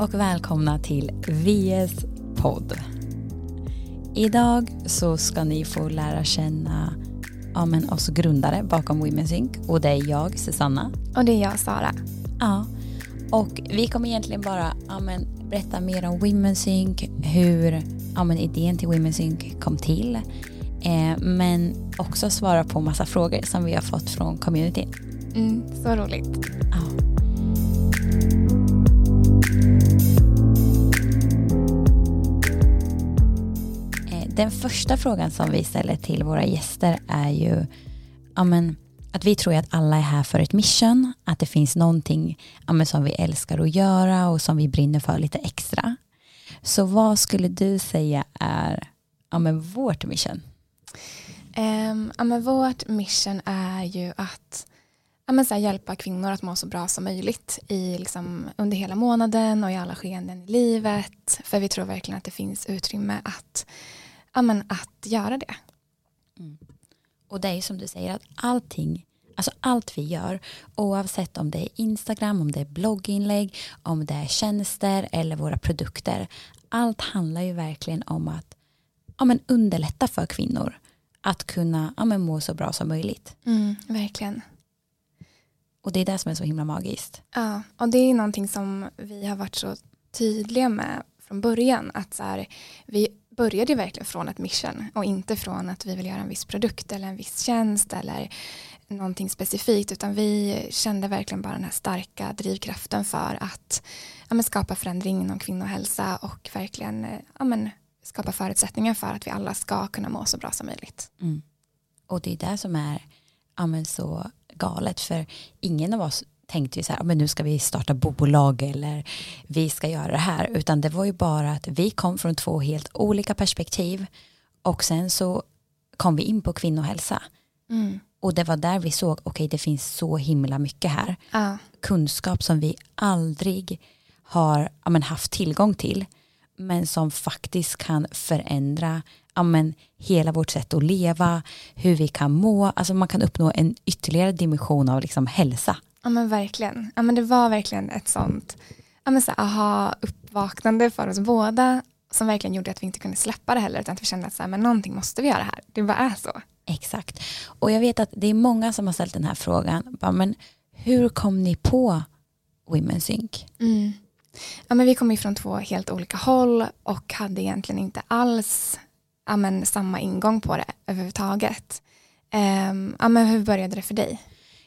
och välkomna till VS podd. Idag så ska ni få lära känna ja, men oss grundare bakom Women's Inc. Och det är jag, Susanna. Och det är jag, Sara. Ja, och vi kommer egentligen bara ja, men, berätta mer om Women's Inc. Hur ja, men, idén till Women's Inc. kom till. Eh, men också svara på massa frågor som vi har fått från communityn. Mm, så roligt. Ja. Den första frågan som vi ställer till våra gäster är ju ja, men, att vi tror att alla är här för ett mission, att det finns någonting ja, men, som vi älskar att göra och som vi brinner för lite extra. Så vad skulle du säga är ja, men, vårt mission? Um, ja, men vårt mission är ju att ja, men så här, hjälpa kvinnor att må så bra som möjligt i, liksom, under hela månaden och i alla skeenden i livet. För vi tror verkligen att det finns utrymme att, ja, men att göra det. Och det är som du säger att allting, alltså allt vi gör, oavsett om det är Instagram, om det är blogginlägg, om det är tjänster eller våra produkter, allt handlar ju verkligen om att ja, men underlätta för kvinnor att kunna ja, men må så bra som möjligt. Mm, verkligen. Och det är det som är så himla magiskt. Ja, och det är någonting som vi har varit så tydliga med från början. Att så här, vi började verkligen från ett mission och inte från att vi vill göra en viss produkt eller en viss tjänst eller någonting specifikt utan vi kände verkligen bara den här starka drivkraften för att ja, men skapa förändring inom kvinnohälsa och verkligen ja, men skapa förutsättningar för att vi alla ska kunna må så bra som möjligt. Mm. Och det är det som är ja, men så galet för ingen av oss tänkte ju så här, men nu ska vi starta bolag eller vi ska göra det här. Utan det var ju bara att vi kom från två helt olika perspektiv och sen så kom vi in på kvinnohälsa. Mm. och det var där vi såg, okej okay, det finns så himla mycket här. Ja, kunskap som vi aldrig har ja, men, haft tillgång till men som faktiskt kan förändra ja, men, hela vårt sätt att leva, hur vi kan må, alltså man kan uppnå en ytterligare dimension av liksom, hälsa. Ja men verkligen. Ja, men det var verkligen ett sånt ja, men så aha, uppvaknande för oss båda som verkligen gjorde att vi inte kunde släppa det heller utan att vi kände att så här, men någonting måste vi göra här. Det bara är så. Exakt. Och jag vet att det är många som har ställt den här frågan, bara, men hur kom ni på Women's Inc? Mm. Ja, men vi kom ju från två helt olika håll och hade egentligen inte alls ja, men, samma ingång på det överhuvudtaget. Um, ja, men hur började det för dig?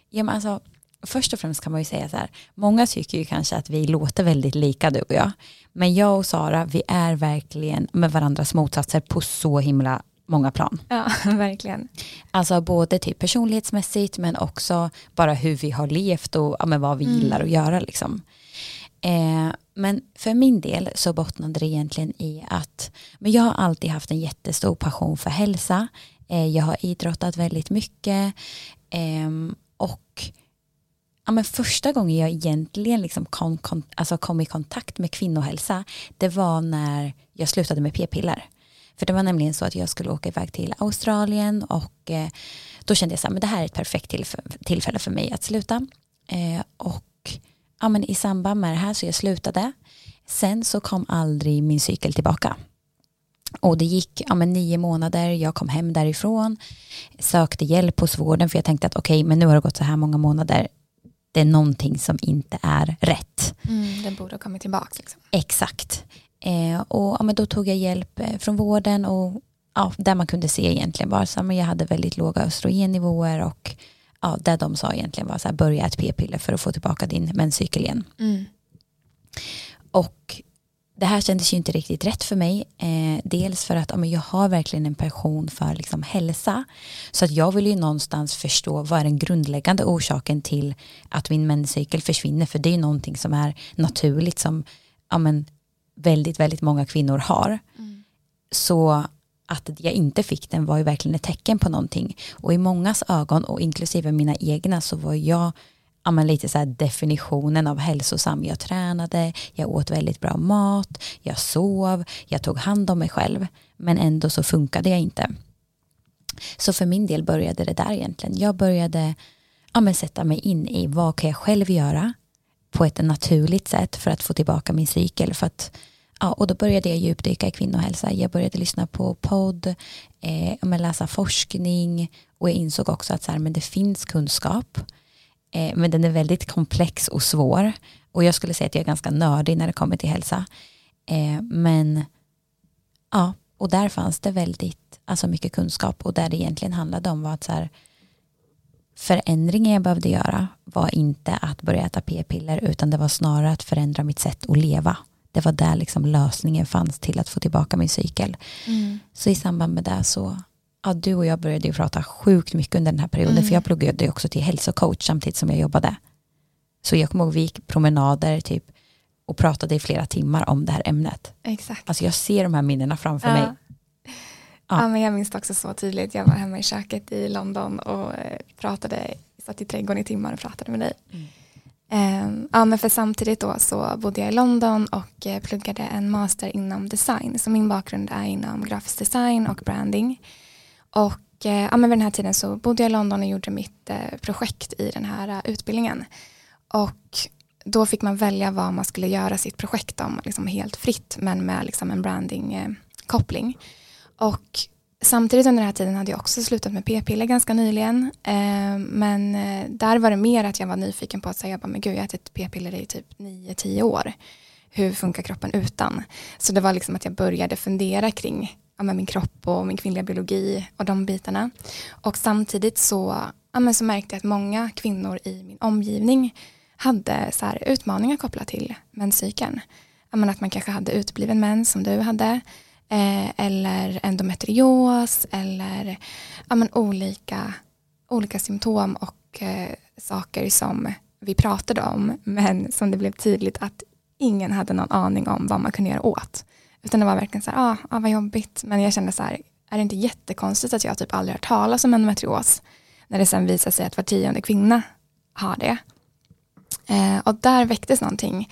Ja, men alltså, först och främst kan man ju säga så här, många tycker ju kanske att vi låter väldigt lika du och jag. Men jag och Sara, vi är verkligen med varandras motsatser på så himla många plan. Ja, verkligen. Alltså både typ personlighetsmässigt men också bara hur vi har levt och ja, men vad vi gillar att göra. Liksom. Eh, men för min del så bottnade det egentligen i att men jag har alltid haft en jättestor passion för hälsa. Eh, jag har idrottat väldigt mycket och ja, men första gången jag egentligen liksom kom, kom, alltså kom i kontakt med kvinnohälsa det var när jag slutade med p-piller. För det var nämligen så att jag skulle åka iväg till Australien och eh, då kände jag så här, men det här är ett perfekt tillf- tillfälle för mig att sluta. Eh, och ja, men i samband med det här så jag slutade. Sen så kom aldrig min cykel tillbaka. Och det gick ja, men nio månader, jag kom hem därifrån, sökte hjälp hos vården för jag tänkte att okej, men nu har det gått så här många månader, det är någonting som inte är rätt. Mm, den borde ha kommit tillbaka. Liksom. Exakt. Eh, och ja, men då tog jag hjälp eh, från vården och ja, där man kunde se egentligen var så men jag hade väldigt låga östrogennivåer och ja, där de sa egentligen var så här, börja ett p-piller för att få tillbaka din menscykel igen. Mm. Och det här kändes ju inte riktigt rätt för mig. Eh, dels för att ja, men jag har verkligen en passion för liksom, hälsa. Så att jag vill ju någonstans förstå vad är den grundläggande orsaken till att min menscykel försvinner. För det är ju någonting som är naturligt som ja, men, väldigt, väldigt många kvinnor har. Mm. Så att jag inte fick den var ju verkligen ett tecken på någonting. Och i mångas ögon och inklusive mina egna så var jag ja, men lite så här definitionen av hälsosam. Jag tränade, jag åt väldigt bra mat, jag sov, jag tog hand om mig själv. Men ändå så funkade jag inte. Så för min del började det där egentligen. Jag började ja, men sätta mig in i vad kan jag själv göra? på ett naturligt sätt för att få tillbaka min cykel. För att, ja, och då började jag djupdyka i kvinnohälsa. Jag började lyssna på podd, eh, läsa forskning och jag insåg också att så här, men det finns kunskap. Eh, men den är väldigt komplex och svår. Och jag skulle säga att jag är ganska nördig när det kommer till hälsa. Eh, men ja, och där fanns det väldigt alltså mycket kunskap och där det egentligen handlade om var att så här, förändringen jag behövde göra var inte att börja äta p-piller utan det var snarare att förändra mitt sätt att leva. Det var där liksom lösningen fanns till att få tillbaka min cykel. Mm. Så i samband med det så, ja, du och jag började ju prata sjukt mycket under den här perioden mm. för jag pluggade också till hälsocoach samtidigt som jag jobbade. Så jag kommer ihåg vi gick promenader typ och pratade i flera timmar om det här ämnet. Exakt. Alltså jag ser de här minnena framför ja. mig. Ja. ja. men jag minns det också så tydligt. Jag var hemma i köket i London och eh, pratade, satt i trädgården i timmar och pratade med dig. Mm. Um, ja, men för samtidigt då så bodde jag i London och uh, pluggade en master inom design. Så min bakgrund är inom grafisk design och branding. Och eh, ja, men vid den här tiden så bodde jag i London och gjorde mitt eh, projekt i den här eh, utbildningen. Och då fick man välja vad man skulle göra sitt projekt om, liksom helt fritt men med liksom en branding-koppling. Och samtidigt under den här tiden hade jag också slutat med p-piller ganska nyligen. Eh, men eh, där var det mer att jag var nyfiken på att säga, men gud jag har ätit p-piller i typ 9-10 år. Hur funkar kroppen utan? Så det var liksom att jag började fundera kring ja, min kropp och min kvinnliga biologi och de bitarna. Och samtidigt så, ja, men så märkte jag att många kvinnor i min omgivning hade så här utmaningar kopplat till menscykeln. Att man kanske hade utbliven mens som du hade eh, eller endometrios eller ja, men olika, olika symptom och eh, saker som vi pratade om men som det blev tydligt att ingen hade någon aning om vad man kunde göra åt. Utan det var verkligen så här, ah, ah, vad jobbigt. Men jag kände så här, är det inte jättekonstigt att jag typ aldrig hört talas om endometrios? När det sen visar sig att var tionde kvinna har det. Eh, och där väcktes någonting.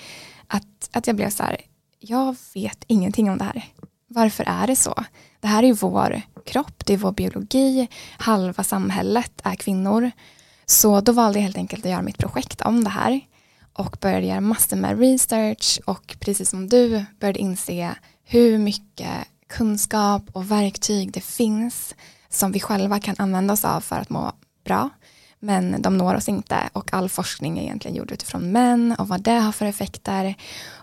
Att, att jag blev så här, jag vet ingenting om det här. Varför är det så? Det här är vår kropp, det är vår biologi, halva samhället är kvinnor. Så då valde jag helt enkelt att göra mitt projekt om det här och började göra massor med research och precis som du började inse hur mycket kunskap och verktyg det finns som vi själva kan använda oss av för att må bra. Men de når oss inte och all forskning är egentligen gjord utifrån män och vad det har för effekter.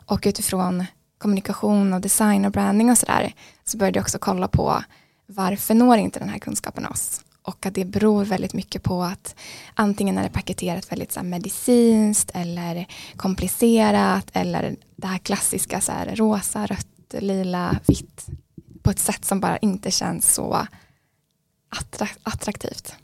Och utifrån kommunikation och design och branding och sådär så började jag också kolla på varför når inte den här kunskapen oss? Och att det beror väldigt mycket på att antingen är det paketerat väldigt så här, medicinskt eller komplicerat eller det här klassiska så här, rosa, rött, lila, vitt på ett sätt som bara inte känns så attraktivt.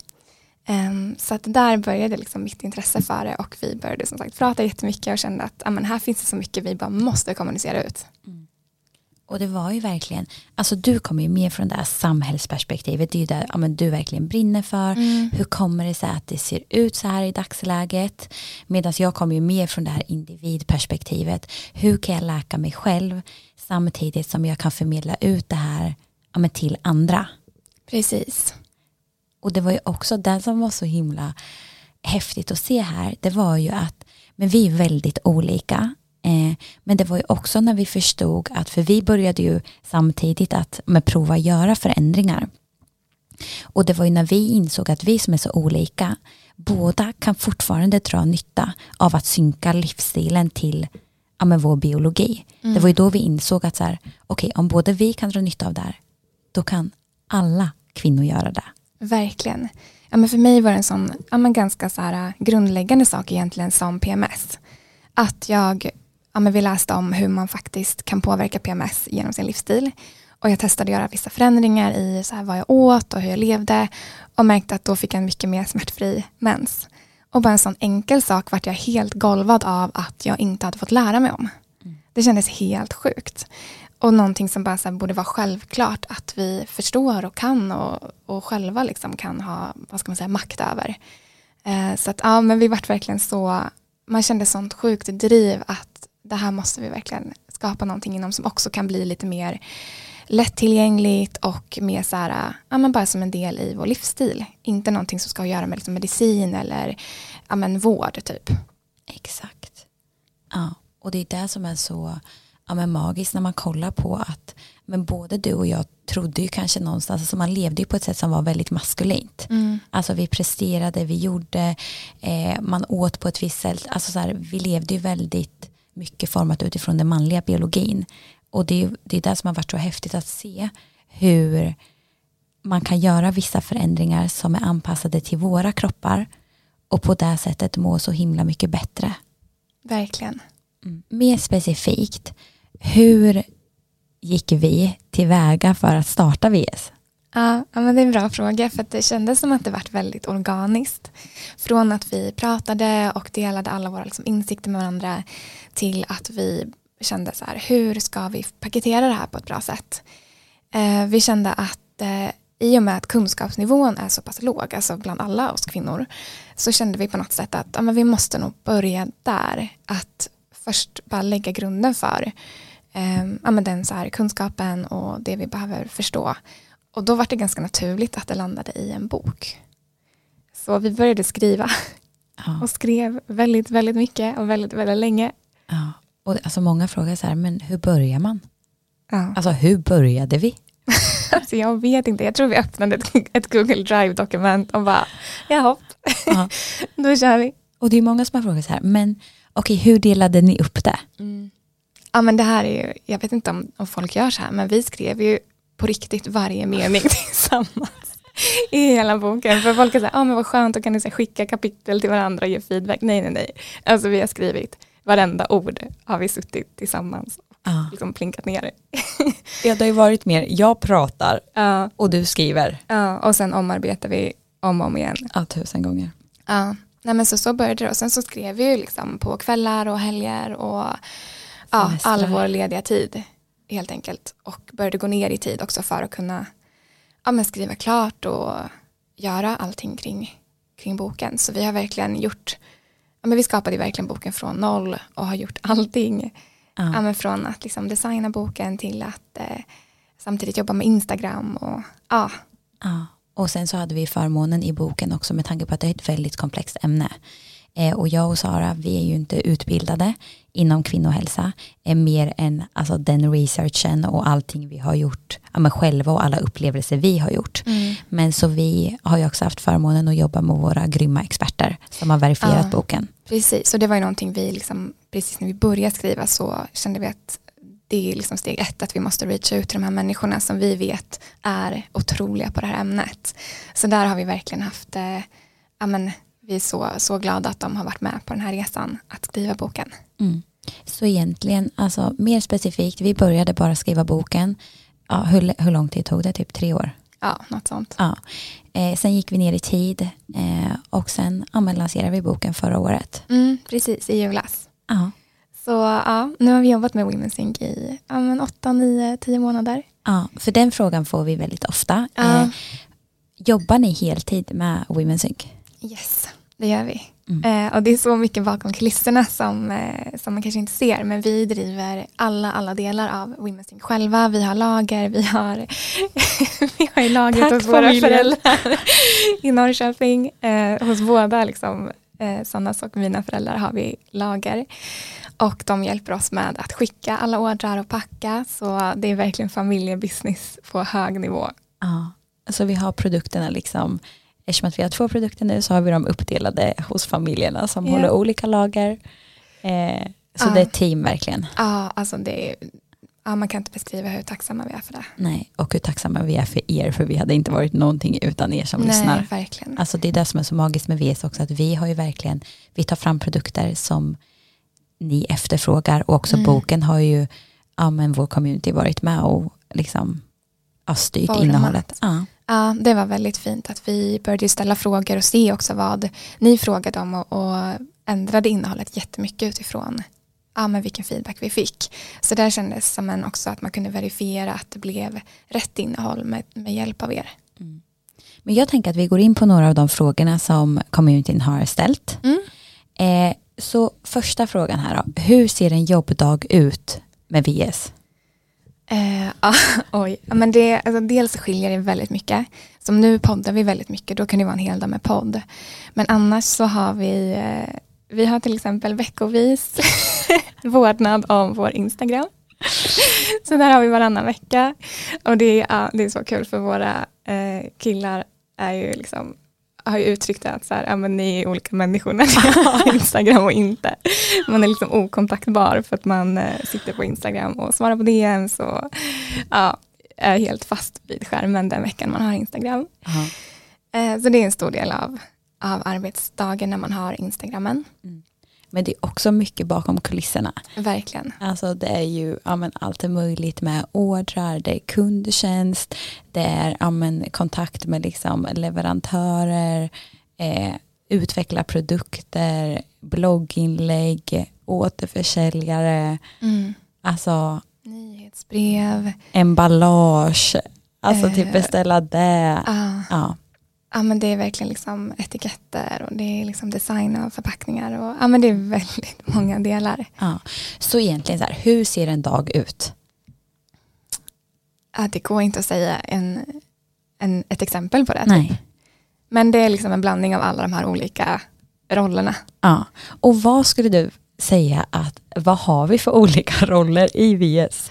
Um, så att där började liksom mitt intresse för det och vi började som sagt prata jättemycket och kände att amen, här finns det så mycket vi bara måste kommunicera ut. Mm. Och det var ju verkligen, alltså du kommer ju mer från det här samhällsperspektivet, det är ju det ja, du verkligen brinner för. Mm. Hur kommer det sig att det ser ut så här i dagsläget? Medan jag kommer ju mer från det här individperspektivet. Hur kan jag läka mig själv samtidigt som jag kan förmedla ut det här ja, till andra? Precis. Och det var ju också det som var så himla häftigt att se här. Det var ju att men vi är väldigt olika. Eh, men det var ju också när vi förstod att, för vi började ju samtidigt att med prova göra förändringar. Och det var ju när vi insåg att vi som är så olika, båda kan fortfarande dra nytta av att synka livsstilen till ja, med vår biologi. Mm. Det var ju då vi insåg att så här, okay, om både vi kan dra nytta av det här, då kan alla kvinnor göra det. Verkligen. Ja, men för mig var det en sån ja, men ganska så här, grundläggande sak egentligen som PMS. Att jag, ja, men vi läste om hur man faktiskt kan påverka PMS genom sin livsstil. Och jag testade att göra vissa förändringar i så här, vad jag åt och hur jag levde. Och märkte att då fick jag en mycket mer smärtfri mens. Och bara en sån enkel sak vart jag helt golvad av att jag inte hade fått lära mig om. Mm. Det kändes helt sjukt. Och någonting som bara så borde vara självklart att vi förstår och kan och, och själva liksom kan ha vad ska man säga, makt över. Eh, så att ja, men vi vart verkligen så, man kände sånt sjukt driv att det här måste vi verkligen skapa någonting inom som också kan bli lite mer lättillgängligt och mer så här, ja, men bara som en del i vår livsstil. Inte någonting som ska göra med liksom medicin eller ja, men vård typ. Exakt. Ja, och det är det som är så ja, men magiskt när man kollar på att men både du och jag trodde ju kanske någonstans, alltså man levde ju på ett sätt som var väldigt maskulint. Mm. Alltså vi presterade, vi gjorde, eh, man åt på ett visst sätt, alltså så här, vi levde ju väldigt mycket format utifrån den manliga biologin. Och det är det är det som har varit så häftigt att se hur man kan göra vissa förändringar som är anpassade till våra kroppar och på det sättet må så himla mycket bättre. Verkligen. Mer specifikt, hur gick vi tillväga för att starta VS? Ja, men det är en bra fråga för att det kändes som att det varit väldigt organiskt. Från att vi pratade och delade alla våra liksom, insikter med varandra till att vi kände så här, hur ska vi paketera det här på ett bra sätt? Eh, vi kände att eh, i och med att kunskapsnivån är så pass låg, alltså bland alla oss kvinnor, så kände vi på något sätt att ja, men vi måste nog börja där. Att först bara lägga grunden för eh, ja, men den så här, kunskapen och det vi behöver förstå. Och då var det ganska naturligt att det landade i en bok. Så vi började skriva Ja, och skrev väldigt, väldigt mycket och väldigt, väldigt länge. ja. Och alltså många frågar så här, men hur börjar man? Ja. Alltså hur började vi? Alltså jag vet inte, jag tror vi öppnade ett, ett Google Drive-dokument och bara, jaha, Ja. då kör vi. Och det är många som har frågat så här, men okej, hur delade ni upp det? Ja men det här är ju, jag vet inte om, om folk gör så här, men vi skrev ju på riktigt varje mening tillsammans i hela boken. För folk är så här, ja men vad skönt, då kan ni så skicka kapitel till varandra och ge feedback. Nej, nej, nej. Alltså vi har skrivit varenda ord har vi suttit tillsammans och Ja. liksom plinkat ner ja, det har ju varit mer, jag pratar Ja, och du skriver. ja, och sen omarbetar vi om och om igen. Ja, tusen gånger. Ja, nej men så, så började det och sen så skrev vi ju liksom på kvällar och helger och ja, all vår lediga tid helt enkelt och började gå ner i tid också för att kunna ja, men skriva klart och göra allting kring, kring boken. Så vi har verkligen gjort, ja, men vi skapade verkligen boken från noll och har gjort allting. Ja. Ja. men från att liksom designa boken till att eh, samtidigt jobba med Instagram och ja, Ja. Och sen så hade vi förmånen i boken också med tanke på att det är ett väldigt komplext ämne. Eh, och jag och Sara, vi är ju inte utbildade inom kvinnohälsa, eh, mer än alltså, den researchen och allting vi har gjort ja, men själva och alla upplevelser vi har gjort. Men så vi har ju också haft förmånen att jobba med våra grymma experter som har verifierat Ja. boken. Precis, och det var ju någonting vi liksom, precis när vi började skriva så kände vi att det är liksom steg ett, att vi måste reacha ut till de här människorna som vi vet är otroliga på det här ämnet. Så där har vi verkligen haft, eh, ja men vi är så, så glada att de har varit med på den här resan att skriva boken. Mm. Så egentligen, alltså mer specifikt, vi började bara skriva boken. Ja, hur, hur lång tid tog det? Typ tre år? Ja, något sånt. Ja. Eh, sen gick vi ner i tid eh, och sen ja, lanserade vi boken förra året. Mm, precis, i julas. Ja. Så ja, nu har vi jobbat med Women's Inc i ja, men åtta, nio, tio månader. ja, för den frågan får vi väldigt ofta. Ja. Eh, jobbar ni heltid med Women's Inc? Yes, det gör vi. Mm. Eh, och det är så mycket bakom kulisserna som, eh, som man kanske inte ser. Men vi driver alla, alla delar av Women's Inc. själva. Vi har lager, vi har, vi har ju lagret Tack, hos våra föräldrar i Norrköping. Eh, hos båda liksom, eh, Sannas och mina föräldrar har vi lager. Och de hjälper oss med att skicka alla ordrar och packa. Så det är verkligen familjebusiness på hög nivå. Ja. Så vi har produkterna liksom, eftersom att vi har två produkter nu så har vi dem uppdelade hos familjerna som Ja. håller olika lager. Eh, så Ja. det är ett team verkligen. Ja, alltså det är, ja, man kan inte beskriva hur tacksamma vi är för det. Nej, och hur tacksamma vi är för er, för vi hade inte varit någonting utan er som lyssnar. Nej, verkligen. Alltså det är det som är så magiskt med VS också, att vi har ju verkligen, vi tar fram produkter som ni efterfrågar och också Mm. boken har ju, ja men vår community varit med och liksom ja, styrt Format. innehållet. Ja. Ja, det var väldigt fint att vi började ställa frågor och se också vad ni frågade om och, och ändrade innehållet jättemycket utifrån ja, men vilken feedback vi fick. Så där kändes som en också att man kunde verifiera att det blev rätt innehåll med, med hjälp av er. Men jag tänker att vi går in på några av de frågorna som communityn har ställt. Mm. Eh, så första frågan här då, hur ser en jobbdag ut med VS? Eh, ja, oj. Ja, Men det, alltså dels skiljer det väldigt mycket. Som nu poddar vi väldigt mycket, då kan det vara en hel dag med podd. Men annars så har vi, eh, vi har till exempel veckovis vårdnad om vår Instagram. Så där har vi varannan vecka. Och det är, ja, det är så kul för våra eh, killar är ju liksom har ju uttryckt att så här, ja, men ni är olika människor när ni har Instagram och inte. Man är liksom okontaktbar för att man eh, sitter på Instagram och svarar på DMs och ja, är helt fast vid skärmen den veckan man har Instagram. Eh, så det är en stor del av, av arbetsdagen när man har Instagrammen. Mm. Men det är också mycket bakom kulisserna. Verkligen. Alltså det är ju ja, men allt är möjligt med ordrar, det är kundtjänst, det är ja, men, kontakt med liksom, leverantörer, eh, utveckla produkter, blogginlägg, återförsäljare, Mm. alltså Nyhetsbrev. emballage, alltså Eh. typ beställa det. Ah. Ja. Ja men det är verkligen liksom etiketter och det är liksom design av förpackningar och ja men det är väldigt många delar. Ja. Så egentligen så här, hur ser en dag ut? Ja, det går inte att säga en, en, ett exempel på det. typ. Nej. Men det är liksom en blandning av alla de här olika rollerna. Ja. Och vad skulle du säga att, vad har vi för olika roller i VS?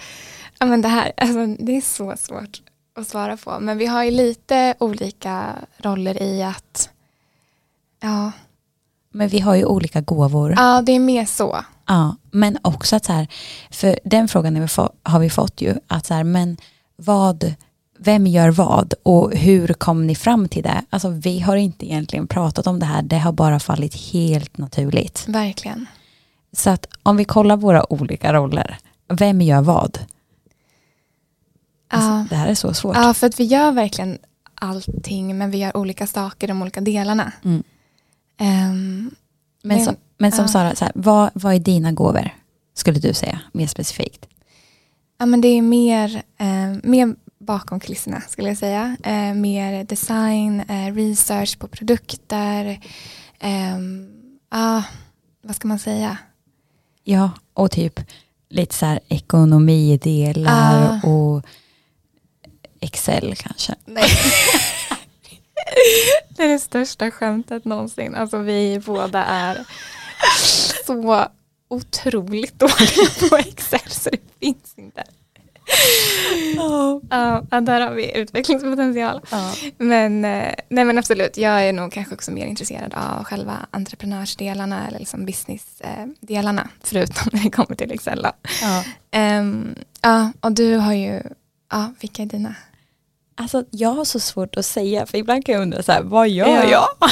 Ja men det här, alltså, det är så svårt att svara på. Men vi har ju lite olika roller i att ja, Men vi har ju olika gåvor. ja det är mer så. Ja, men också att så här, för den frågan har vi, få, har vi fått ju, att så här, men vad, vem gör vad och hur kom ni fram till det? Alltså vi har inte egentligen pratat om det här, det har bara fallit helt naturligt. Verkligen. Så att om vi kollar våra olika roller, vem gör vad? Alltså. Det här är så svårt. Ja, för att vi gör verkligen allting men vi gör olika saker, de olika delarna. Mm. Ehm, Men, men- som, men som ja. Sara, så här, vad, vad är dina gåvor? Skulle du säga, mer specifikt? ja, men det är mer, eh, mer bakom kulisserna skulle jag säga. Eh, mer design, eh, research på produkter. ehm, Ja, vad ska man säga? Ja, och typ lite så här ekonomidelar Ah. och Excel kanske. Nej. det är det största skämtet någonsin. Alltså vi båda är så otroligt dåliga på Excel så det finns inte. Ja, där har vi utvecklingspotential. Men, eh, nej men absolut, jag är nog kanske också mer intresserad av själva entreprenörsdelarna eller liksom businessdelarna förutom när det kommer till Excel. Ja. Ehm, ja, och du har ju, ja, vilka är dina? Alltså jag har så svårt att säga för ibland kan jag undra så här, vad gör Ja. jag? Ja,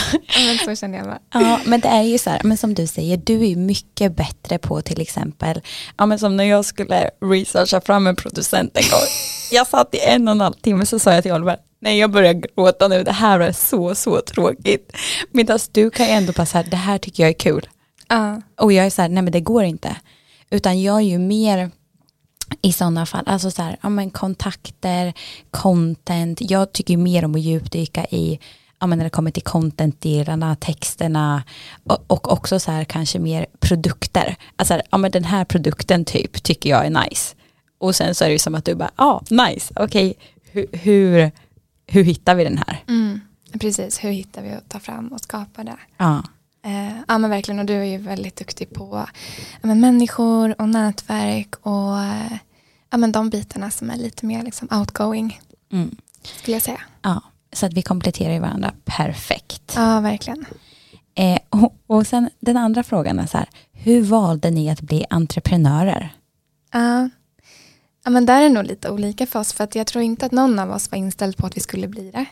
men så känner jag bara. Ja, men det är ju så här, men som du säger, du är ju mycket bättre på till exempel, ja men som när jag skulle researcha fram en producent en gång, jag satt i en och en halv timme så sa jag till Oliver, nej jag börjar gråta nu, det här är så, så tråkigt. Medan du kan ju ändå bara så här, det här tycker jag är kul. Ja, Och jag är så här, nej men det går inte. Utan jag är ju mer i sådana fall, alltså så här, ja men kontakter, content, jag tycker mer om att djupdyka i, ja men när det kommer till content-delarna, texterna och, och också så här kanske mer produkter. Alltså ja men den här produkten typ tycker jag är nice. Och sen så är det ju som att du bara, ja nice, okej, hur, hur, hur hittar vi den här? mm, precis. Hur hittar vi och tar fram och skapar det? Ja, Eh, ja men verkligen och du är ju väldigt duktig på ja, men människor och nätverk och eh, ja, men de bitarna som är lite mer liksom outgoing mm. skulle jag säga. ja. så att vi kompletterar varandra perfekt. Ja verkligen. Eh, och, och sen den andra frågan är så här, hur valde ni att bli entreprenörer? Ja. ja men där är det nog lite olika för oss för att jag tror inte att någon av oss var inställd på att vi skulle bli det.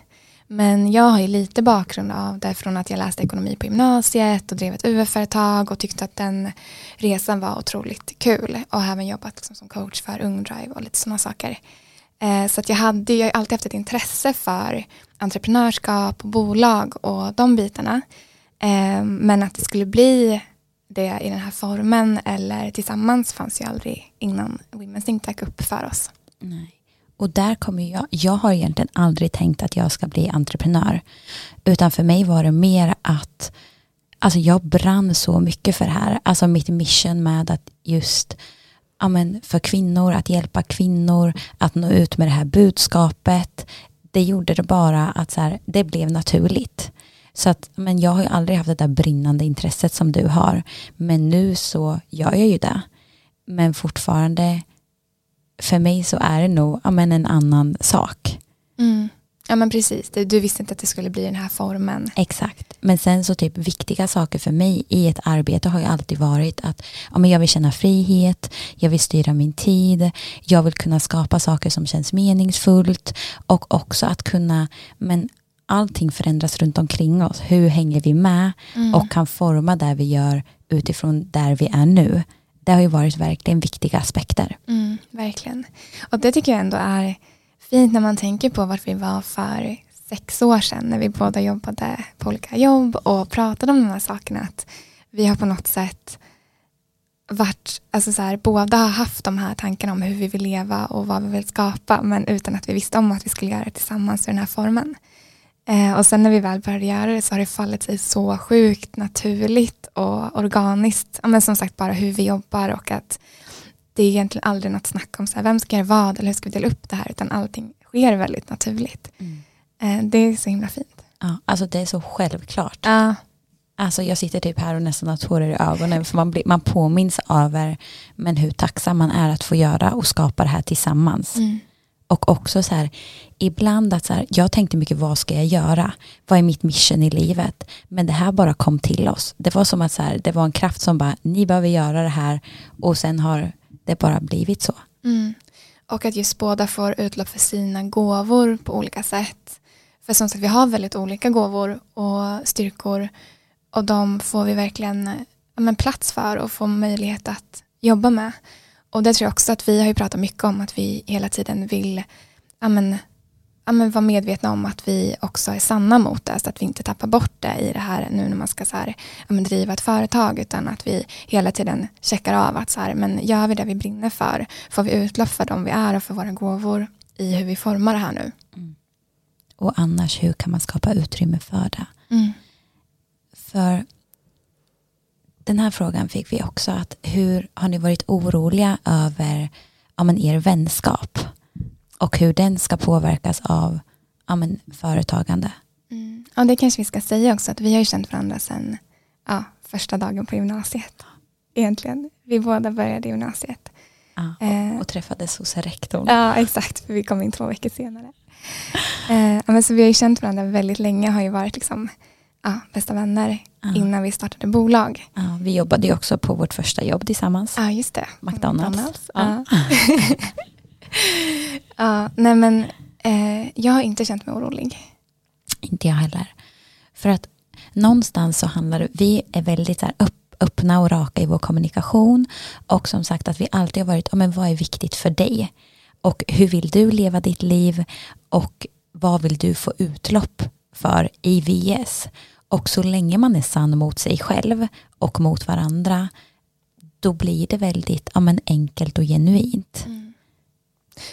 Men jag har ju lite bakgrund av det från att jag läste ekonomi på gymnasiet och drev ett UF-företag och tyckte att den resan var otroligt kul och även jobbat liksom som coach för Ungdrive och lite sådana saker. Eh, så att jag hade jag har alltid haft ett intresse för entreprenörskap och bolag och de bitarna. Eh, men att det skulle bli det i den här formen eller tillsammans fanns ju aldrig innan Women's Think Tank upp för oss. Nej. Och där kommer jag, jag har egentligen aldrig tänkt att jag ska bli entreprenör. Utan för mig var det mer att, alltså jag brann så mycket för det här. Alltså mitt mission med att just, ja men för kvinnor, att hjälpa kvinnor, att nå ut med det här budskapet. Det gjorde det bara att så här, det blev naturligt. Så att, men jag har ju aldrig haft det där brinnande intresset som du har. Men nu så gör jag ju det. Men fortfarande, för mig så är det nog ja, men en annan sak. Mm. Ja men precis, du visste inte att det skulle bli den här formen. Exakt, men sen så typ viktiga saker för mig i ett arbete har ju alltid varit att ja, men jag vill känna frihet, jag vill styra min tid, jag vill kunna skapa saker som känns meningsfullt och också att kunna, men allting förändras runt omkring oss, hur hänger vi med mm. och kan forma det vi gör utifrån där vi är nu. Det har ju varit verkligen viktiga aspekter. Mm, verkligen. Och det tycker jag ändå är fint när man tänker på vart vi var för sex år sedan när vi båda jobbade på olika jobb och pratade om de här sakerna. Att vi har på något sätt varit, alltså så här, båda har haft de här tankarna om hur vi vill leva och vad vi vill skapa men utan att vi visste om att vi skulle göra det tillsammans i den här formen. Eh, och sen när vi väl började göra det så har det fallit sig så sjukt naturligt och organiskt. Ja, men som sagt bara hur vi jobbar och att det är egentligen aldrig något snack om så här, vem ska göra vad eller hur ska vi dela upp det här utan allting sker väldigt naturligt. Mm. Eh, det är så himla fint. Ja, alltså det är så självklart. Ja. Alltså jag sitter typ här och nästan har tårar i ögonen för man, blir, man påminns över men hur tacksam man är att få göra och skapa det här tillsammans. Mm. Och också så här, ibland att så här, jag tänkte mycket vad ska jag göra? Vad är mitt mission i livet? Men det här bara kom till oss. Det var som att så här, det var en kraft som bara, ni behöver göra det här och sen har det bara blivit så. Mm. Och att just båda får utlopp för sina gåvor på olika sätt. För som sagt, vi har väldigt olika gåvor och styrkor och de får vi verkligen men, plats för och få möjlighet att jobba med. Och det tror jag också att vi har ju pratat mycket om att vi hela tiden vill men, ja, men vara medvetna om att vi också är sanna mot det så att vi inte tappar bort det i det här nu när man ska så här, ja, men driva ett företag utan att vi hela tiden checkar av att så här, men gör vi det vi brinner för får vi utlopp för dem vi är och för våra gåvor i hur vi formar det här nu. Mm. Och annars hur kan man skapa utrymme för det? Mm. För den här frågan fick vi också att hur har ni varit oroliga över ja, men er vänskap? och hur den ska påverkas av ja, men, företagande. Mm. Ja, det kanske vi ska säga också att vi har ju känt varandra sedan ja, första dagen på gymnasiet. Egentligen. Vi båda började gymnasiet. Ja, och, eh, och träffades hos rektorn. Ja, exakt. För vi kom in två veckor senare. eh, men så vi har ju känt varandra väldigt länge. Har ju varit liksom, ja, bästa vänner ja. innan vi startade bolag. Ja, vi jobbade ju också på vårt första jobb tillsammans. Ja, just det. McDonalds. McDonalds. Ja. ja, nej men eh, jag har inte känt mig orolig. Inte jag heller. För att någonstans så handlar det, vi är väldigt så här upp, öppna och raka i vår kommunikation och som sagt att vi alltid har varit, ja, men vad är viktigt för dig? Och hur vill du leva ditt liv? Och vad vill du få utlopp för i VS? Och så länge man är sann mot sig själv och mot varandra då blir det väldigt ja, men enkelt och genuint. Mm.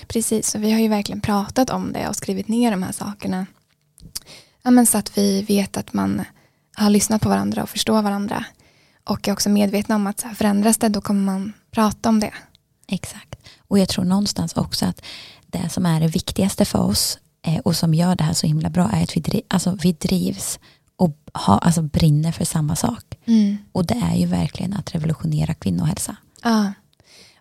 Precis, så vi har ju verkligen pratat om det och skrivit ner de här sakerna. Ja, men så att vi vet att man har lyssnat på varandra och förstår varandra. Och är också medvetna om att så här, förändras det då kommer man prata om det. Exakt. Och jag tror någonstans också att det som är det viktigaste för oss eh, och som gör det här så himla bra är att vi, driv, alltså, vi drivs och ha, alltså, brinner för samma sak. Mm. Och det är ju verkligen att revolutionera kvinnohälsa. Ja.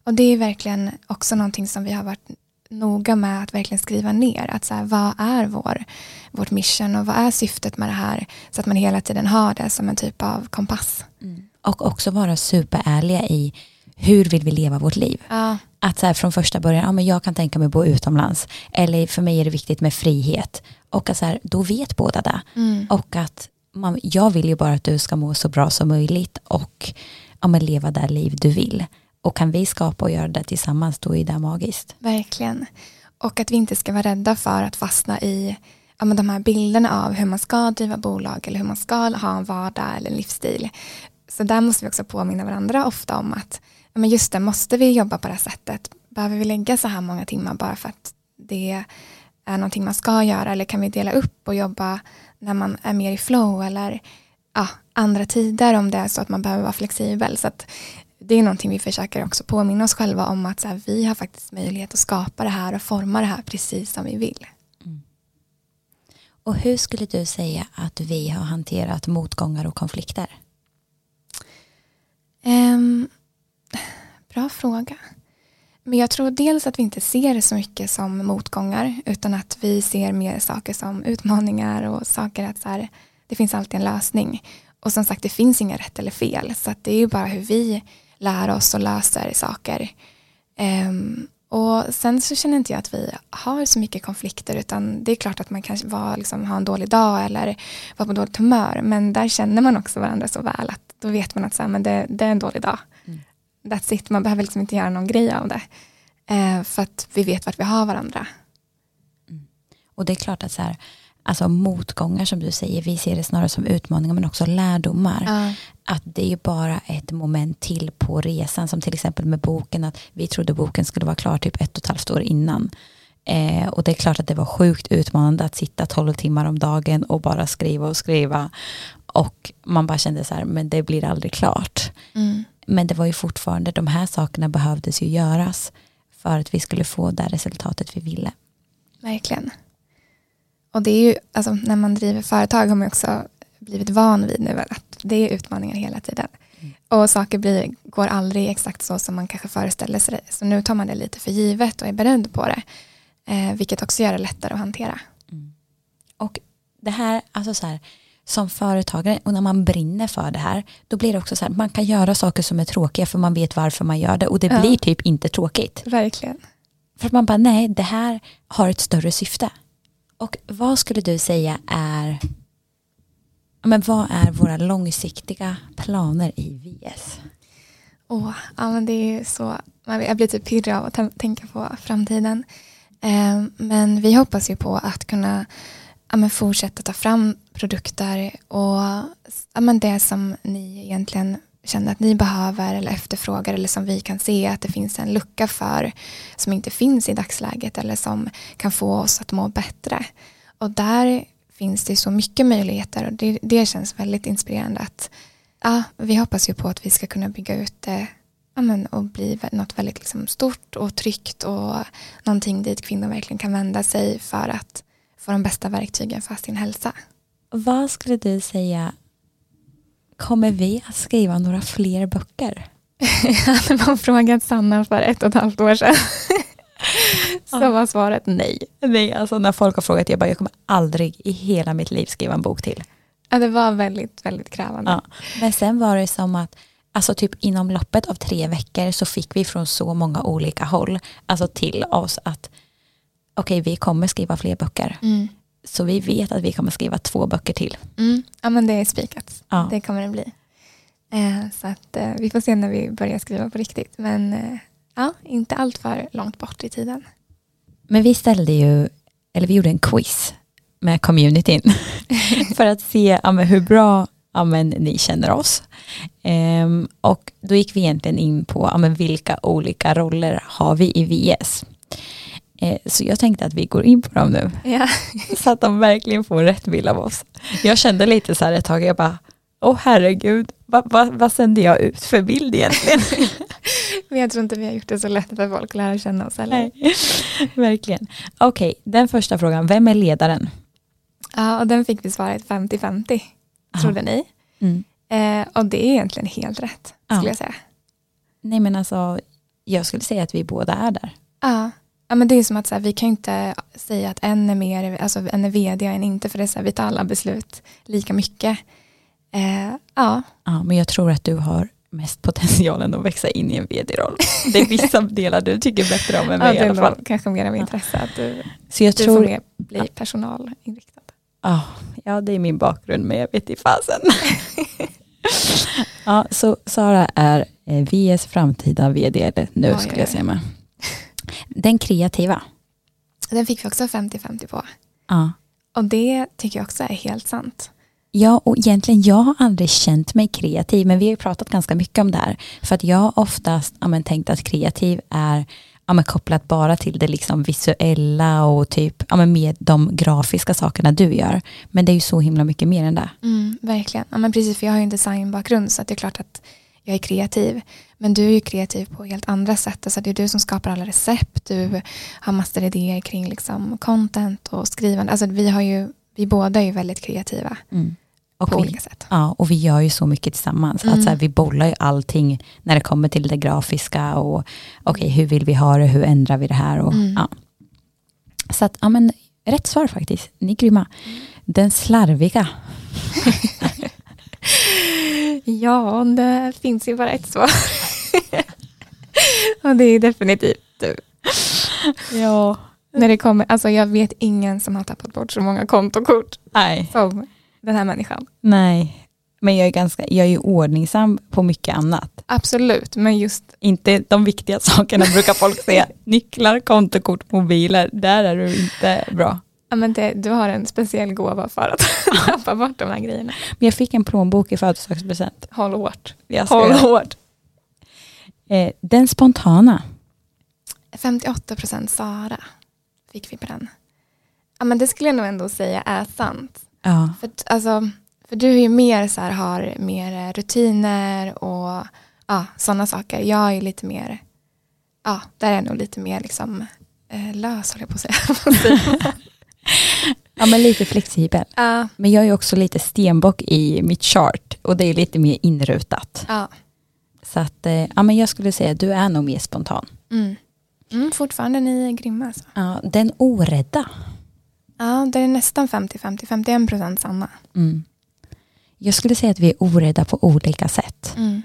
Och det är verkligen också någonting som vi har varit noga med att verkligen skriva ner. Att så här, vad är vår, vårt mission och vad är syftet med det här? Så att man hela tiden har det som en typ av kompass. Mm. Och också vara superärliga i hur vill vi leva vårt liv? Ja. Att så här, från första början, ja, men jag kan tänka mig att bo utomlands. Eller för mig är det viktigt med frihet. Och att så här, då vet båda det. Mm. Och att man, jag vill ju bara att du ska må så bra som möjligt och ja, men leva det liv du vill. Och kan vi skapa och göra det tillsammans då är det magiskt. Verkligen. Och att vi inte ska vara rädda för att fastna i ja, men de här bilderna av hur man ska driva bolag eller hur man ska ha en vardag eller en livsstil. Så där måste vi också påminna varandra ofta om att men just det, måste vi jobba på det här sättet? Behöver vi lägga så här många timmar bara för att det är någonting man ska göra eller kan vi dela upp och jobba när man är mer i flow eller ja, andra tider om det är så att man behöver vara flexibel. Så att det är någonting vi försöker också påminna oss själva om att så här, vi har faktiskt möjlighet att skapa det här och forma det här precis som vi vill. Mm. Och hur skulle du säga att vi har hanterat motgångar och konflikter? Um, bra fråga. Men jag tror dels att vi inte ser det så mycket som motgångar utan att vi ser mer saker som utmaningar och saker att så här, det finns alltid en lösning. Och som sagt, det finns inga rätt eller fel. Så det är ju bara hur vi lär oss och löser saker. Um, och sen så känner inte jag att vi har så mycket konflikter utan det är klart att man kan var, liksom, ha en dålig dag eller vara på dåligt humör. Men där känner man också varandra så väl att då vet man att så här, men det, det, är en dålig dag. Mm. That's it, man behöver liksom inte göra någon grej av det. Eh, för att vi vet vart vi har varandra. Mm. Och det är klart att så här, alltså motgångar som du säger, vi ser det snarare som utmaningar men också lärdomar. Uh. Att det är bara ett moment till på resan som till exempel med boken att vi trodde boken skulle vara klar typ ett och ett halvt år innan. Eh, och det är klart att det var sjukt utmanande att sitta tolv timmar om dagen och bara skriva och skriva. Och man bara kände så här, men det blir aldrig klart. Mm. Men det var ju fortfarande, de här sakerna behövdes ju göras för att vi skulle få det resultatet vi ville. Verkligen. Och det är ju, alltså, när man driver företag har man också blivit van vid nu att det är utmaningar hela tiden. Mm. Och saker blir, går aldrig exakt så som man kanske föreställer sig. Så nu tar man det lite för givet och är beredd på det. Eh, vilket också gör det lättare att hantera. Mm. Och det här, alltså så här, som företagare och när man brinner för det här, då blir det också så här, man kan göra saker som är tråkiga för man vet varför man gör det och det ja. blir typ inte tråkigt. Verkligen. För att man bara, nej, det här har ett större syfte. Och vad skulle du säga är men vad är våra långsiktiga planer i VS? Oh, ja, men det är så, jag blir typ pirrig av att tänka på framtiden. Eh, men vi hoppas ju på att kunna ja, fortsätta ta fram produkter och ja, men det som ni egentligen känner att ni behöver eller efterfrågar eller som vi kan se att det finns en lucka för som inte finns i dagsläget eller som kan få oss att må bättre. Och där finns det så mycket möjligheter och det, det känns väldigt inspirerande att ja, vi hoppas ju på att vi ska kunna bygga ut det ja, men, och bli något väldigt liksom, stort och tryggt och någonting dit kvinnor verkligen kan vända sig för att få de bästa verktygen för sin hälsa. Vad skulle du säga Kommer vi att skriva några fler böcker? Hade man frågat Sanna för ett och ett halvt år sedan så var svaret nej. Nej, alltså när folk har frågat, jag bara, jag kommer aldrig i hela mitt liv skriva en bok till. Ja, det var väldigt, väldigt krävande. Ja. Men sen var det som att, alltså typ inom loppet av tre veckor så fick vi från så många olika håll, alltså till oss att okej, okay, vi kommer skriva fler böcker. Mm. Så vi vet att vi kommer skriva två böcker till. Mm. Ja men det är spikat. Ja. Det kommer det bli. Eh, så att eh, vi får se när vi börjar skriva på riktigt. Men eh, ja, inte allt för långt bort i tiden. Men vi ställde ju, eller vi gjorde en quiz med communityn för att se ja, hur bra ja, ni känner oss. Ehm, och då gick vi egentligen in på ja, vilka olika roller har vi i VS. Eh, så jag tänkte att vi går in på dem nu. Ja. Så att de verkligen får rätt bild av oss. Jag kände lite så här ett tag, jag bara, åh herregud, vad, vad, vad sände jag ut för bild egentligen? Men jag tror inte vi har gjort det så lätt för folk att lära känna oss heller. Nej, verkligen. Okej, okay, den första frågan, vem är ledaren? Ja, och den fick vi svaret 50-50, trodde ni. Mm. Eh, och det är egentligen helt rätt, skulle ja. jag säga. Nej men alltså, jag skulle säga att vi båda är där. Ja, Ja, men det är som att så här, vi kan inte säga att en är mer, alltså en är vd och en inte, för det är så här, vi tar alla beslut lika mycket. Eh, ja. ja. Men jag tror att du har mest potentialen att växa in i en vd-roll. Det är vissa delar du tycker bättre om än mig ja, i alla fall. kanske mer av intresse att du, så jag du tror, får mer bli personalinriktad. Ja, ja, det är min bakgrund, men jag vet i fasen. ja, så Sara är eh, VS framtida vd nu ja, skulle jag säga med. Den kreativa. Den fick vi också 50-50 på. Ja. Och det tycker jag också är helt sant. Ja, och egentligen jag har aldrig känt mig kreativ, men vi har ju pratat ganska mycket om det här. För att jag har oftast ja, men, tänkt att kreativ är ja, men, kopplat bara till det liksom visuella och typ ja, men, med de grafiska sakerna du gör. Men det är ju så himla mycket mer än det. Mm, verkligen, ja, men precis för jag har ju en designbakgrund så att det är klart att jag är kreativ. Men du är ju kreativ på helt andra sätt. Alltså det är du som skapar alla recept. Du har massor idéer kring liksom content och skrivande. Alltså vi har ju vi båda är ju väldigt kreativa Mm. Och på vi, olika sätt. ja, och vi gör ju så mycket tillsammans. Mm. Att så här, vi bollar ju allting när det kommer till det grafiska och okej, hur vill vi ha det, hur ändrar vi det här? Och, Mm. ja. Så att, ja men rätt svar faktiskt, ni är grymma. Den slarviga, Ja, det finns ju bara ett svar. och det är definitivt du. ja. När det kommer, alltså jag vet ingen som har tappat bort så många kontokort Nej. som den här människan. Nej, men jag är, ganska, jag är ordningsam på mycket annat. Absolut, men just Inte de viktiga sakerna brukar folk säga. Nycklar, kontokort, mobiler, där är du inte bra. ja, men det, du har en speciell gåva för att tappa bort de här grejerna. Men jag fick en plånbok i födelsedagspresent. Håll hårt. Jag Håll hårt. Eh, den spontana. 58% Sara fick vi på den. Ja, men det skulle jag nog ändå säga är sant. Ja. För, alltså, för du är ju mer så här, har mer rutiner och ja, sådana saker. Jag är lite mer, ja, där är jag nog lite mer liksom eh, lös håller jag på att säga. Ja, men lite flexibel. Ja, Men jag är också lite stenbock i mitt chart och det är lite mer inrutat. ja. Så att, eh, ja, men jag skulle säga att du är nog mer spontan. Mm. Mm, fortfarande ni är grymma alltså. Ja, den orädda. Ja, det är nästan 50-50, 51% Sanna. Mm. Jag skulle säga att vi är orädda på olika sätt. Mm.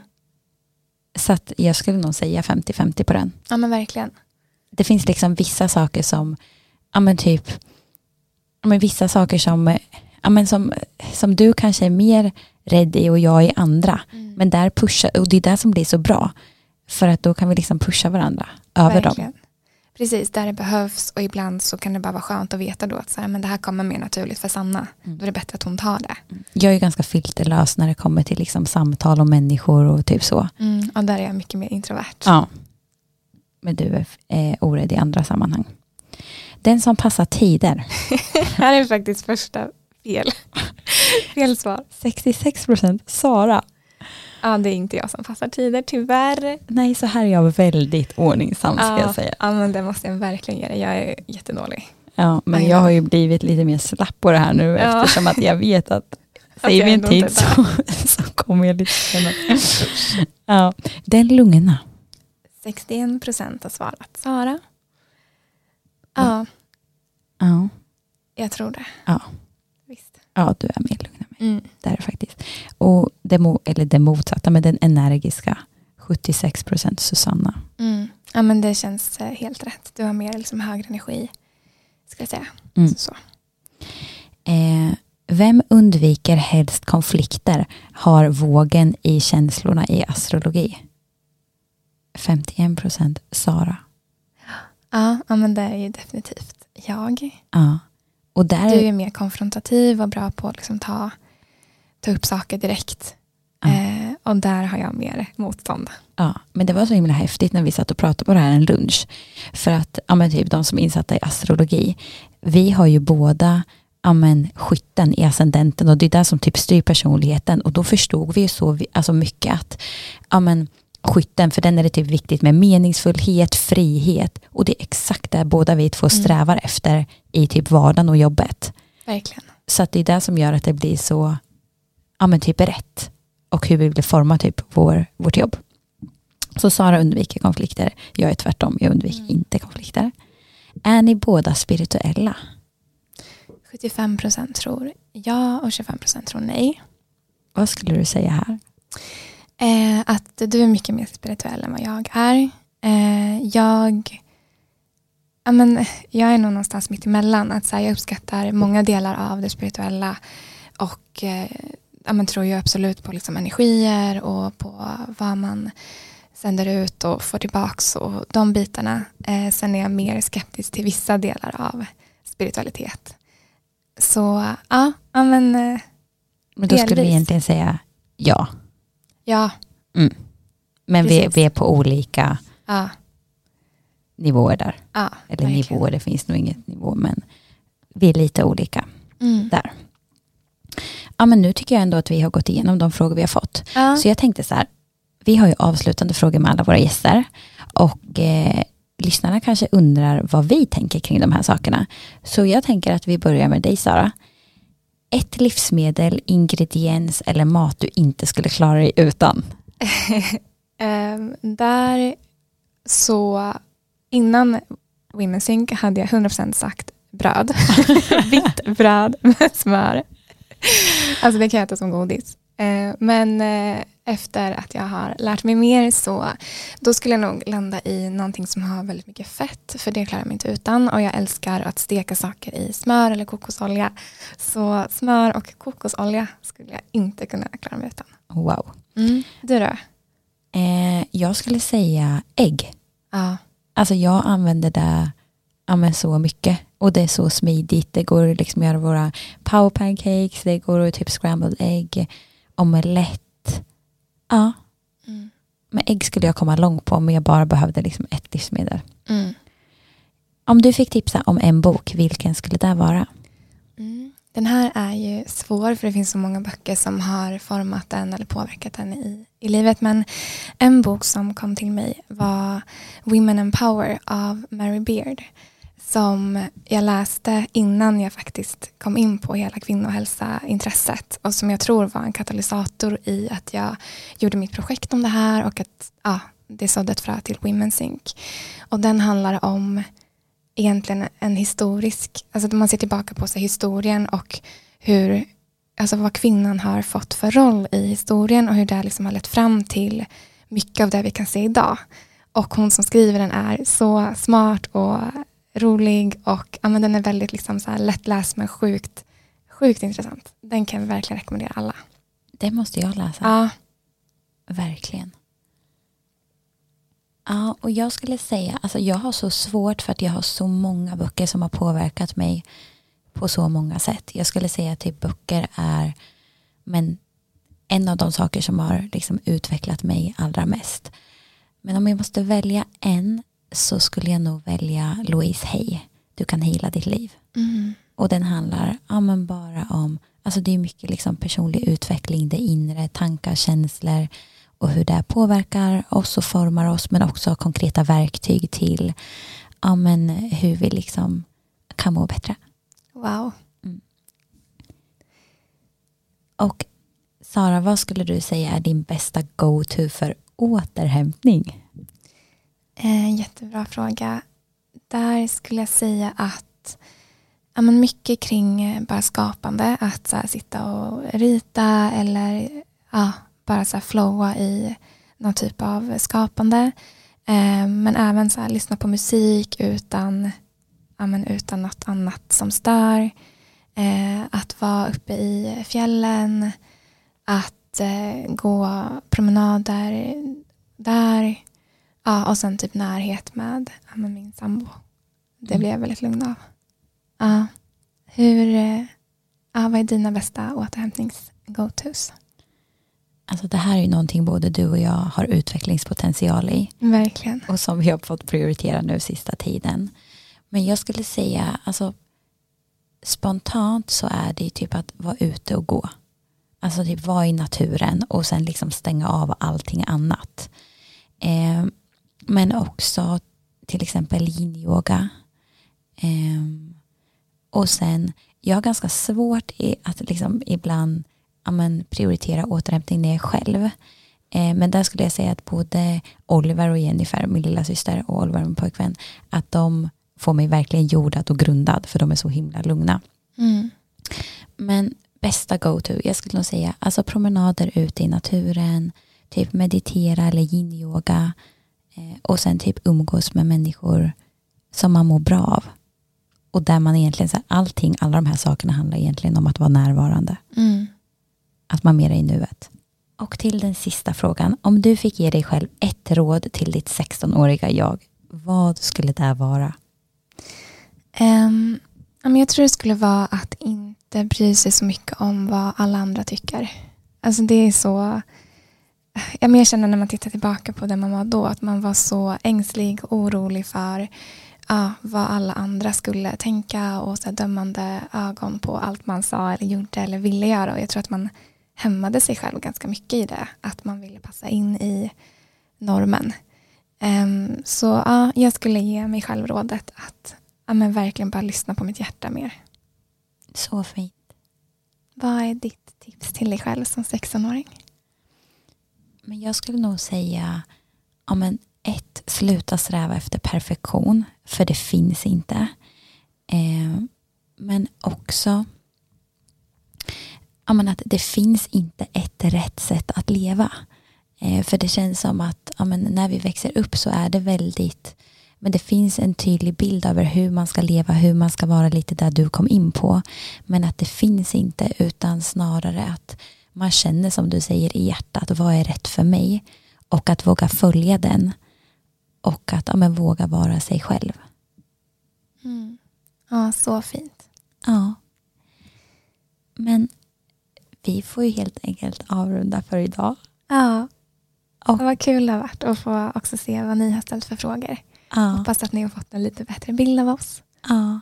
Så att jag skulle nog säga 50-50 på den. Ja men verkligen. Det finns liksom vissa saker som, ja men typ, ja men vissa saker som, ja men som, som du kanske är mer rädd i och jag i andra. Men där pushar, och det är det som blir så bra. För att då kan vi liksom pusha varandra över dem. Verkligen. Precis, där det behövs och ibland så kan det bara vara skönt att veta då att så här, men det här kommer mer naturligt för Sanna. Mm. Då är det bättre att hon tar det. Jag är ganska filterlös när det kommer till liksom samtal om människor och typ så. Mm. Och där är jag mycket mer introvert. Ja. Men du är eh, orädd i andra sammanhang. Den som passar tider. här är faktiskt första fel. fel svar. 66% Sara. Ja, det är inte jag som passar tider, tyvärr. Nej, så här är jag väldigt ordningsam ska Ja. jag säga. Ja, men det måste jag verkligen göra. Jag är jättedålig. Ja, men jag ja. har ju blivit lite mer slapp på det här nu Ja. eftersom att jag vet att säger vi en tid så, så kommer jag lite senare. Ja, den lugna. 61% har svarat Sara. Ja, Ja, jag tror det. Ja. Ja, du är mer lugn än mig. Mm. Det är det faktiskt. Och det, eller det motsatta, men den energiska 76% Susanna. Mm. Ja, men det känns eh, helt rätt. Du har mer liksom högre energi, ska jag säga. Mm. Så. Eh, vem undviker helst konflikter har vågen i känslorna i astrologi? 51% Sara. Ja, ja, men det är ju definitivt jag. Ja. Och där, Du är mer konfrontativ och bra på att liksom ta, ta upp saker direkt. Ja. Eh, och där har jag mer motstånd. ja, men det var så himla häftigt när vi satt och pratade på det här en lunch. För att ja, men typ, de som är insatta i astrologi, vi har ju båda ja, men, skytten i ascendenten och det är det som typ styr personligheten. Och då förstod vi ju så vi- alltså mycket att ja, men, skytten, för den är det typ viktigt med meningsfullhet, frihet och det är exakt det båda vi två Mm. strävar efter i typ vardagen och jobbet. Verkligen. Så att det är det som gör att det blir så ja, men typ rätt och hur vi vill forma typ vår, vårt jobb. Så Sara undviker konflikter, jag är tvärtom, jag undviker Mm. inte konflikter. Är ni båda spirituella? 75% tror ja och 25% tror nej. Vad skulle du säga här? Eh, att du är mycket mer spirituell än vad jag är. Eh, jag, ja, men, jag är nog någonstans mitt emellan. Att, så här, jag uppskattar många delar av det spirituella och eh, ja, men, tror ju absolut på liksom, energier och på vad man sänder ut och får tillbaks och de bitarna. Eh, sen är jag mer skeptisk till vissa delar av spiritualitet. Så ja, ja men eh, Men då skulle vi Delvis. egentligen säga ja. Ja, Men vi, vi är på olika ja, nivåer där. ja Eller verkligen. nivåer, det finns nog inget nivå, men vi är lite olika. Mm. Där. Ja, men nu tycker jag ändå att vi har gått igenom de frågor vi har fått. Ja. Så jag tänkte så här, vi har ju avslutande frågor med alla våra gäster och eh, lyssnarna kanske undrar vad vi tänker kring de här sakerna. Så jag tänker att vi börjar med dig Sara. Ett livsmedel, ingrediens eller mat du inte skulle klara dig utan? um, där så innan Women's Sync hade jag 100% sagt bröd. Vitt bröd med smör. Alltså det kan jag äta som godis. Uh, men uh, efter att jag har lärt mig mer så då skulle jag nog landa i någonting som har väldigt mycket fett för det klarar jag mig inte utan och jag älskar att steka saker i smör eller kokosolja. Så smör och kokosolja skulle jag inte kunna klara mig utan. Wow. Mm. Du då? Eh, jag skulle säga ägg. Ja. Alltså jag använder det ja, men så mycket och det är så smidigt. Det går liksom att göra våra power pancakes, det går att typ scrambled egg, omelett Ja. Mm. Men ägg skulle jag komma långt på om jag bara behövde liksom ett livsmedel. Mm. Om du fick tipsa om en bok, vilken skulle det vara? Mm. Den här är ju svår för det finns så många böcker som har format den eller påverkat den i, i livet. Men en bok som kom till mig var Women and Power av Mary Beard som jag läste innan jag faktiskt kom in på hela kvinnohälsa-intresset och som jag tror var en katalysator i att jag gjorde mitt projekt om det här och att ja, det sådde ett frö till Women's Inc. Och den handlar om egentligen en historisk, alltså man ser tillbaka på sig historien och hur, alltså vad kvinnan har fått för roll i historien och hur det liksom har lett fram till mycket av det vi kan se idag. Och hon som skriver den är så smart och rolig och ja, men den är väldigt liksom så här lättläst men sjukt, sjukt intressant. Den kan jag verkligen rekommendera alla. Det måste jag läsa. Ja. Verkligen. Ja, och jag skulle säga, alltså jag har så svårt för att jag har så många böcker som har påverkat mig på så många sätt. Jag skulle säga att typ böcker är men en av de saker som har liksom utvecklat mig allra mest. Men om jag måste välja en så skulle jag nog välja Louise Hay. Du kan hela ditt liv. Mm. Och den handlar ja, men bara om, alltså det är mycket liksom personlig utveckling, det inre, tankar, känslor och hur det påverkar oss och formar oss men också konkreta verktyg till ja, men hur vi liksom kan må bättre. Wow. Mm. Och Sara, vad skulle du säga är din bästa go-to för återhämtning? Eh, jättebra fråga. Där skulle jag säga att ja, men mycket kring eh, bara skapande, att så här, sitta och rita eller ja, bara så här, flowa i någon typ av skapande. Eh, men även så här, lyssna på musik utan, ja, men utan något annat som stör. Eh, att vara uppe i fjällen, att eh, gå promenader där Ja, och sen typ närhet med, med min sambo. Det mm. blev jag väldigt lugn av. Ja. Hur, eh, ja, vad är dina bästa återhämtnings-go-tos? Alltså det här är ju någonting både du och jag har utvecklingspotential i. Verkligen. Och som vi har fått prioritera nu sista tiden. Men jag skulle säga, alltså spontant så är det typ att vara ute och gå. Alltså typ vara i naturen och sen liksom stänga av allting annat. Eh, men också till exempel yin-yoga. Um, och sen, jag har ganska svårt i att liksom ibland ja, men, prioritera återhämtning när jag är själv. Eh, men där skulle jag säga att både Oliver och Jennifer, min lilla syster och Oliver, min pojkvän, att de får mig verkligen jordad och grundad för de är så himla lugna. Mm. Men bästa go-to, jag skulle nog säga alltså promenader ute i naturen, typ meditera eller yin-yoga. Eh, och sen typ umgås med människor som man mår bra av. Och där man egentligen, så här, allting, alla de här sakerna handlar egentligen om att vara närvarande. Mm. Att man mer är i nuet. Och till den sista frågan, om du fick ge dig själv ett råd till ditt 16-åriga jag, vad skulle det vara? Um, jag tror det skulle vara att inte bry sig så mycket om vad alla andra tycker. Alltså det är så jag mer känner när man tittar tillbaka på det man var då, att man var så ängslig och orolig för ja, vad alla andra skulle tänka och så dömande ögon på allt man sa eller gjorde eller ville göra. Och jag tror att man hämmade sig själv ganska mycket i det, att man ville passa in i normen. Um, så ja, jag skulle ge mig själv rådet att ja, men verkligen bara lyssna på mitt hjärta mer. Så fint. Vad är ditt tips till dig själv som 16-åring? Men jag skulle nog säga, ja men ett, sluta sträva efter perfektion, för det finns inte. Eh, men också ja men att det finns inte ett rätt sätt att leva. Eh, för det känns som att ja men när vi växer upp så är det väldigt men det finns en tydlig bild över hur man ska leva, hur man ska vara lite där du kom in på. Men att det finns inte utan snarare att man känner som du säger i hjärtat, vad är rätt för mig? Och att våga följa den. Och att ja, men, våga vara sig själv. Mm. Ja, så fint. Ja. Men vi får ju helt enkelt avrunda för idag. Ja, Och- var kul det har varit att få också se vad ni har ställt för frågor. Ja. Hoppas att ni har fått en lite bättre bild av oss. Ja,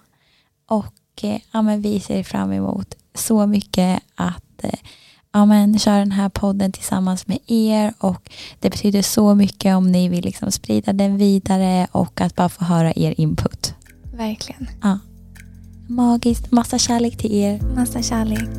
och eh, ja, men vi ser fram emot så mycket att eh, ja, men, köra den här podden tillsammans med er och det betyder så mycket om ni vill liksom sprida den vidare och att bara få höra er input. Verkligen. Magiskt, massa kärlek till er. Massa kärlek.